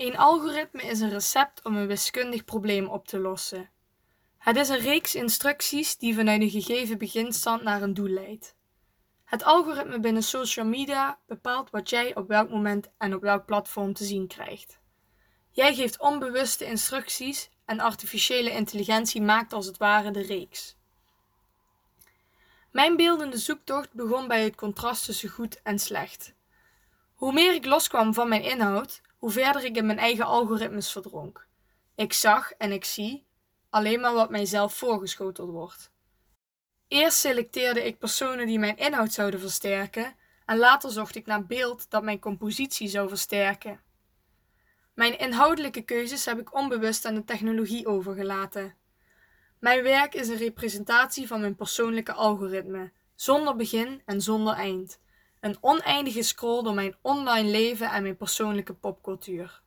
Een algoritme is een recept om een wiskundig probleem op te lossen. Het is een reeks instructies die vanuit een gegeven beginstand naar een doel leidt. Het algoritme binnen social media bepaalt wat jij op welk moment en op welk platform te zien krijgt. Jij geeft onbewuste instructies en artificiële intelligentie maakt als het ware de reeks. Mijn beeldende zoektocht begon bij het contrast tussen goed en slecht. Hoe meer ik loskwam van mijn inhoud, hoe verder ik in mijn eigen algoritmes verdronk. Ik zag en ik zie alleen maar wat mijzelf voorgeschoteld wordt. Eerst selecteerde ik personen die mijn inhoud zouden versterken en later zocht ik naar beeld dat mijn compositie zou versterken. Mijn inhoudelijke keuzes heb ik onbewust aan de technologie overgelaten. Mijn werk is een representatie van mijn persoonlijke algoritme, zonder begin en zonder eind. Een oneindige scroll door mijn online leven en mijn persoonlijke popcultuur.